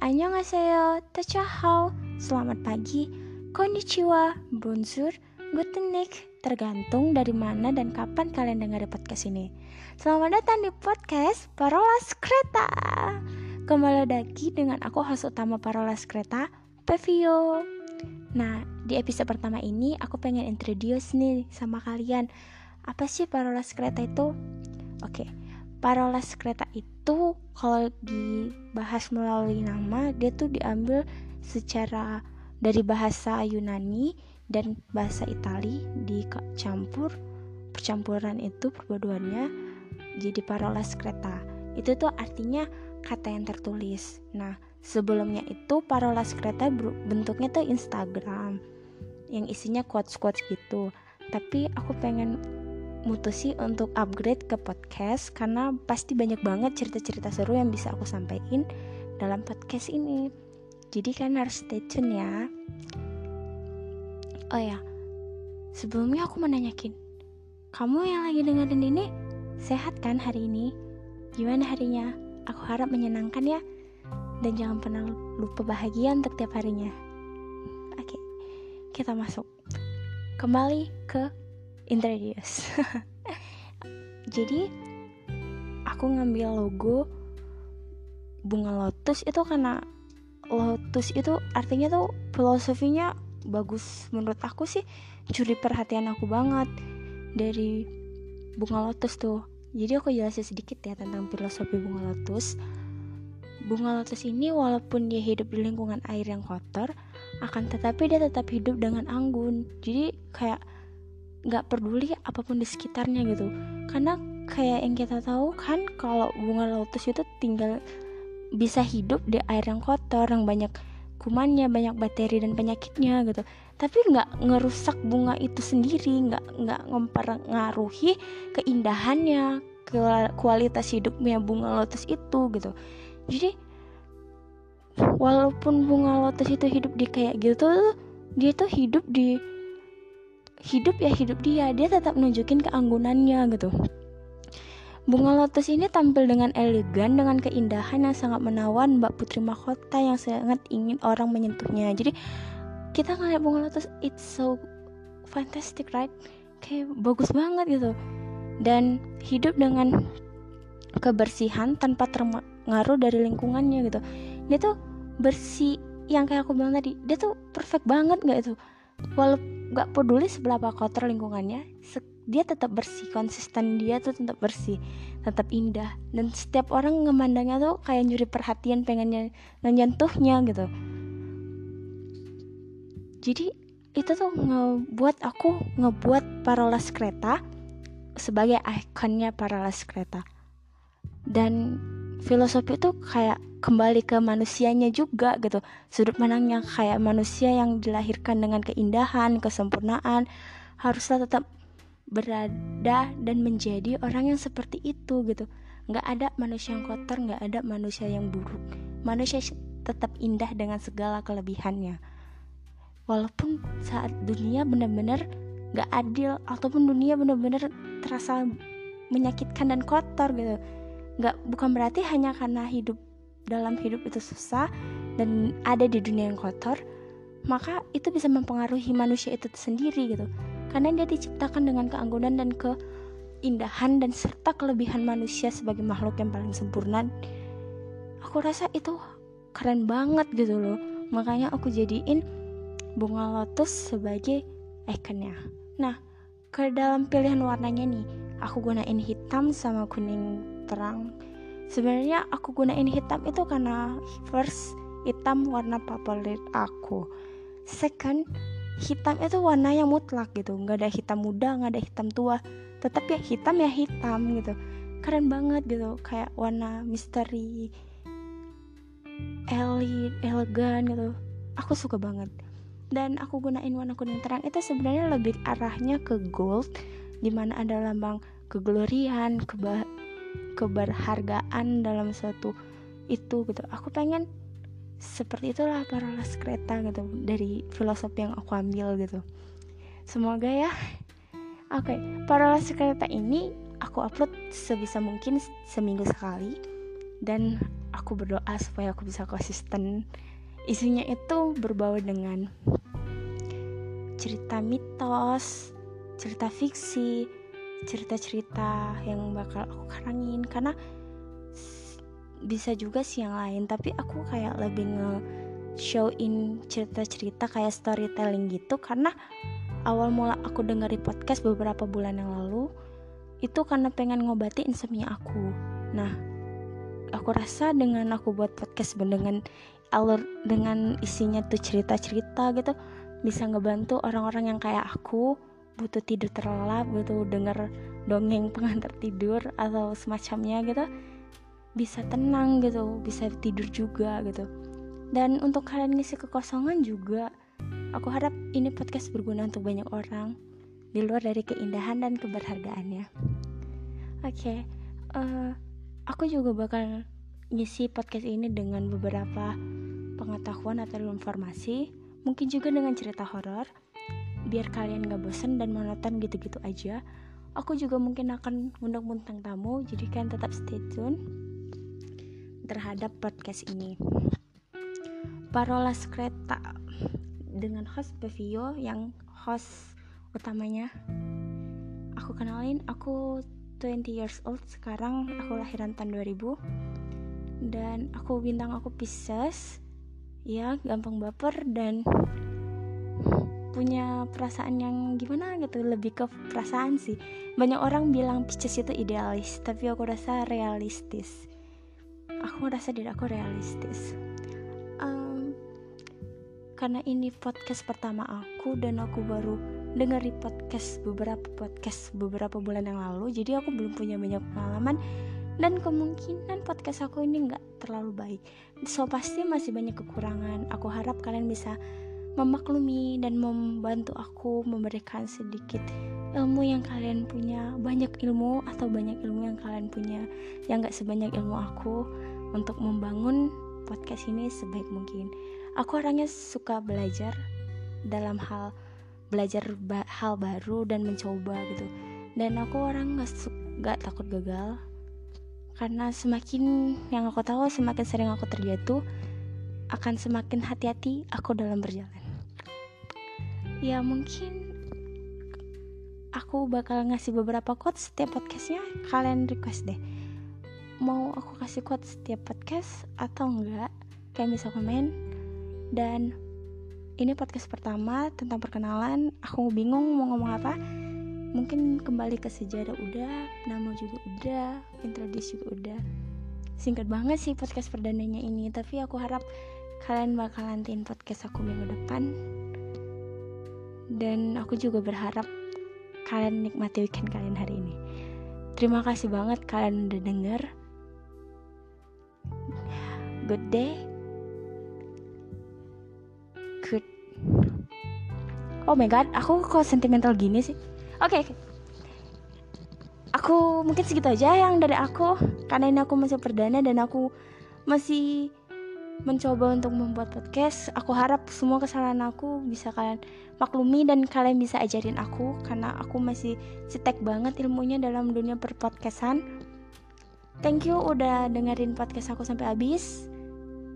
annyeonghaseyo, tachahau, selamat pagi, konnichiwa, bonjour, guten night, tergantung dari mana dan kapan kalian dengar podcast ini. Selamat datang di podcast Parolas Kereta. Kembali lagi dengan aku host utama Parolas Kereta, Pevio. Nah, di episode pertama ini aku pengen introduce nih sama kalian. Apa sih Parolas Kereta itu? Oke, Parolas Kereta itu kalau dibahas melalui nama dia tuh diambil secara dari bahasa Yunani dan bahasa Itali dicampur percampuran itu perpaduannya jadi parolas kereta. Itu tuh artinya kata yang tertulis. Nah sebelumnya itu parolas kereta bentuknya tuh Instagram yang isinya quotes-quotes gitu. Tapi aku pengen mutusi untuk upgrade ke podcast karena pasti banyak banget cerita-cerita seru yang bisa aku sampaikan dalam podcast ini. Jadi kan harus stay tune ya. Oh ya, sebelumnya aku mau nanyakin, kamu yang lagi dengerin ini sehat kan hari ini? Gimana harinya? Aku harap menyenangkan ya. Dan jangan pernah lupa bahagia untuk tiap harinya. Oke, kita masuk. Kembali ke introduce jadi aku ngambil logo bunga lotus itu karena lotus itu artinya tuh filosofinya bagus menurut aku sih. Curi perhatian aku banget dari bunga lotus tuh. Jadi aku jelasin sedikit ya tentang filosofi bunga lotus. Bunga lotus ini walaupun dia hidup di lingkungan air yang kotor akan tetapi dia tetap hidup dengan anggun. Jadi kayak nggak peduli apa pun di sekitarnya gitu. Karena kayak yang kita tahu kan kalau bunga lotus itu tinggal bisa hidup di air yang kotor yang banyak kumannya banyak bakteri dan penyakitnya gitu. Tapi nggak ngerusak bunga itu sendiri nggak nggak mempengaruhi keindahannya kualitas hidupnya bunga lotus itu gitu. Jadi walaupun bunga lotus itu hidup di kayak gitu dia tuh hidup di hidup ya hidup dia dia tetap nunjukin keanggunannya gitu Bunga lotus ini tampil dengan elegan dengan keindahan yang sangat menawan Mbak Putri Mahkota yang sangat ingin orang menyentuhnya. Jadi kita ngeliat bunga lotus it's so fantastic right? Kayak bagus banget gitu. Dan hidup dengan kebersihan tanpa terpengaruh dari lingkungannya gitu. Dia tuh bersih yang kayak aku bilang tadi, dia tuh perfect banget nggak itu? Walaupun gak peduli seberapa kotor lingkungannya dia tetap bersih konsisten dia tuh tetap bersih tetap indah. Dan setiap orang ngemandangnya tuh kayak nyuri perhatian pengennya nyentuhnya gitu. Jadi itu tuh ngebuat aku ngebuat parolas kereta sebagai ikonnya parolas kereta. Dan filosofi itu kayak kembali ke manusianya juga gitu. Sudut pandangnya kayak manusia yang dilahirkan dengan keindahan kesempurnaan haruslah tetap berada dan menjadi orang yang seperti itu gitu. Nggak ada manusia yang kotor nggak ada manusia yang buruk. Manusia tetap indah dengan segala kelebihannya. Walaupun saat dunia benar-benar nggak adil ataupun dunia benar-benar terasa menyakitkan dan kotor gitu nggak bukan berarti hanya karena hidup dalam hidup itu susah dan ada di dunia yang kotor, maka itu bisa mempengaruhi manusia itu sendiri gitu. Karena dia diciptakan dengan keanggunan dan keindahan dan serta kelebihan manusia sebagai makhluk yang paling sempurna. Aku rasa itu keren banget gitu loh. Makanya aku jadiin bunga lotus sebagai ikonnya. Nah, ke dalam pilihan warnanya nih, aku gunain hitam sama kuning terang. Sebenarnya aku gunain hitam itu karena first hitam warna favorit aku. Second hitam itu warna yang mutlak gitu. Nggak ada hitam muda nggak ada hitam tua. Tetap ya hitam ya hitam gitu. Keren banget gitu. Kayak warna misteri elit elegan gitu. Aku suka banget. Dan aku gunain warna kuning terang itu sebenarnya lebih arahnya ke gold di mana ada lambang keglorian keba keberhargaan dalam suatu itu gitu. Aku pengen seperti itulah paralas kereta gitu dari filosofi yang aku ambil gitu. Semoga ya. Oke okay, paralas kereta ini aku upload sebisa mungkin seminggu sekali dan aku berdoa supaya aku bisa konsisten. Isinya itu berbau dengan cerita mitos cerita fiksi cerita-cerita yang bakal aku karangin. Karena bisa juga sih yang lain tapi aku kayak lebih nge showin cerita-cerita kayak storytelling gitu. Karena awal mula aku dengerin podcast beberapa bulan yang lalu itu karena pengen ngobati insomnia aku. Nah aku rasa dengan aku buat podcast dengan alur dengan isinya tuh cerita-cerita gitu bisa ngebantu orang-orang yang kayak aku butuh tidur terlelap butuh denger dongeng pengantar tidur atau semacamnya gitu bisa tenang gitu bisa tidur juga gitu. Dan untuk kalian ngisi kekosongan juga aku harap ini podcast berguna untuk banyak orang di luar dari keindahan dan keberhargaannya. Oke okay, uh, eh, aku juga bakal ngisi podcast ini dengan beberapa pengetahuan atau informasi mungkin juga dengan cerita horor biar kalian gak bosan dan monoton gitu-gitu aja aku juga mungkin akan undang-undang tamu jadi kalian tetap stay tune terhadap podcast ini. Parola Skreta dengan host Bevio yang host utamanya. Aku kenalin, aku 20 years old sekarang, aku lahiran tahun 2000 dan aku bintang aku Pisces. Ya, gampang baper dan punya perasaan yang gimana gitu lebih ke perasaan sih. Banyak orang bilang Pisces itu idealis tapi aku rasa realistis. Aku ngerasa diri aku realistis. Um, karena ini podcast pertama aku dan aku baru dengerin podcast beberapa podcast beberapa bulan yang lalu jadi aku belum punya banyak pengalaman. Dan kemungkinan podcast aku ini nggak terlalu baik. So pasti masih banyak kekurangan. Aku harap kalian bisa memaklumi dan membantu aku memberikan sedikit ilmu yang kalian punya banyak ilmu atau banyak ilmu yang kalian punya yang gak sebanyak ilmu aku untuk membangun podcast ini sebaik mungkin. Aku orangnya suka belajar dalam hal belajar ba hal baru dan mencoba gitu. Dan aku orang nggak gak takut gagal karena semakin yang aku tahu semakin sering aku terjatuh akan semakin hati-hati aku dalam berjalan. Ya mungkin aku bakal ngasih beberapa quotes setiap podcastnya. Kalian request deh. Mau aku kasih quote setiap podcast atau enggak? Kalian bisa komen. Dan ini podcast pertama tentang perkenalan. Aku bingung mau ngomong apa. Mungkin kembali ke sejarah udah nama juga udah introduce juga udah singkat banget sih podcast perdananya ini tapi aku harap kalian bakal nantiin podcast aku minggu depan. Dan aku juga berharap kalian nikmati weekend kalian hari ini. Terima kasih banget kalian udah denger. Good day. Good. Oh my god aku kok sentimental gini sih? Oke okay, aku mungkin segitu aja yang dari aku. Karena ini aku masih perdana dan aku masih mencoba untuk membuat podcast aku harap semua kesalahan aku bisa kalian maklumi dan kalian bisa ajarin aku karena aku masih cetek banget ilmunya dalam dunia perpodcastan thank you udah dengerin podcast aku sampai habis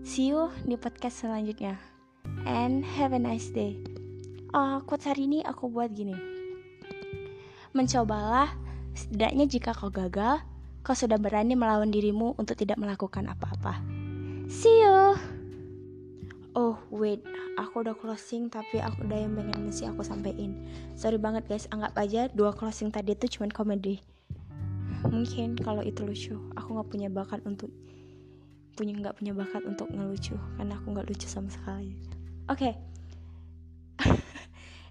See you di podcast selanjutnya. And have a nice day. Uh, quotes hari ini aku buat gini. Mencobalah, setidaknya jika kau gagal, kau sudah berani melawan dirimu untuk tidak melakukan apa-apa. See you. Oh wait, aku udah closing tapi aku udah yang pengen mesti aku sampein. Sorry banget guys, anggap aja dua closing tadi itu cuma komedi. Mungkin kalau itu lucu, aku nggak punya bakat untuk punya nggak punya bakat untuk ngelucu karena aku nggak lucu sama sekali oke okay.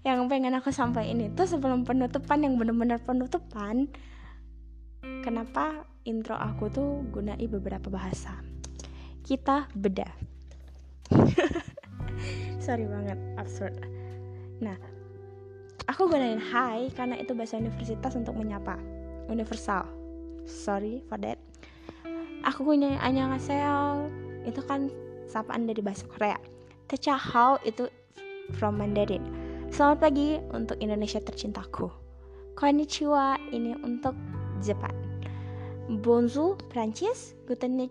yang pengen aku sampaikan itu sebelum penutupan yang bener-bener penutupan kenapa intro aku tuh gunai beberapa bahasa kita beda sorry banget absurd. Nah aku gunain hi karena itu bahasa universitas untuk menyapa. Universal. Sorry for that. Aku punya annyeonghaseyo itu kan sapaan dari bahasa Korea. Techahao itu from Mandarin. Selamat pagi untuk Indonesia tercintaku. Konnichiwa ini untuk Jepang. Bonjour Prancis. Guten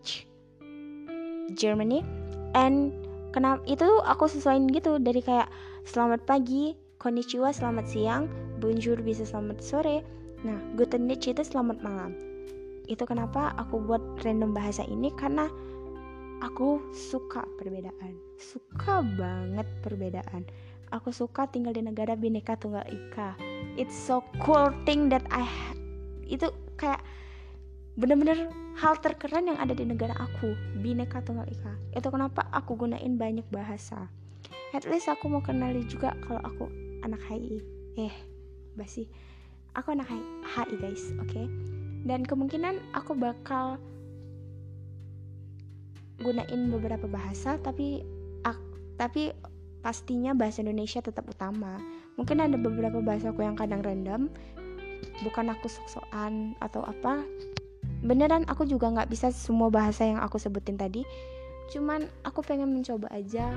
Germany. And kenapa itu aku sesuaiin gitu. Dari kayak selamat pagi konnichiwa selamat siang. Bonjour bisa selamat sore. Nah guten Nacht itu selamat malam. Itu kenapa aku buat random bahasa ini karena aku suka perbedaan. Suka banget perbedaan. Aku suka tinggal di negara bineka tunggal ika. It's so cool thing that I itu kayak bener-bener hal terkeren yang ada di negara aku bineka tunggal ika. Itu kenapa aku gunain banyak bahasa. At least aku mau kenali juga kalau aku anak HI eh basi. Aku anak HI guys oke? Okay? dan kemungkinan aku bakal gunain beberapa bahasa tapi ak, tapi pastinya bahasa Indonesia tetap utama. Mungkin ada beberapa bahasa aku yang kadang random. Bukan aku sok-sokan atau apa beneran aku juga nggak bisa semua bahasa yang aku sebutin tadi. Cuman aku pengen mencoba aja.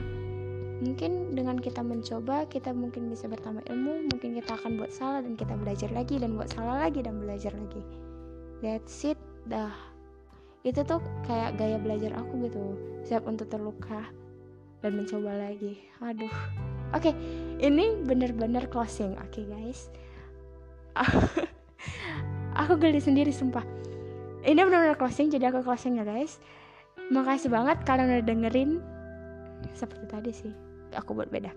Mungkin dengan kita mencoba kita mungkin bisa bertambah ilmu mungkin kita akan buat salah dan kita belajar lagi dan buat salah lagi dan belajar lagi. That's it dah. Itu tuh kayak gaya belajar aku gitu siap untuk terluka dan mencoba lagi. Aduh. Oke okay, ini bener-bener closing. Oke okay, guys. Aku geli sendiri sumpah ini benar-benar closing jadi aku closing ya guys. Makasih banget kalian udah dengerin. Seperti tadi sih aku buat beda.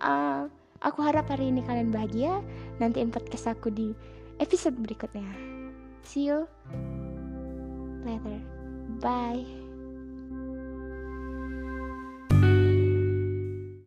Uh, aku harap hari ini kalian bahagia. Nantiin podcast aku di episode berikutnya. See you later. Bye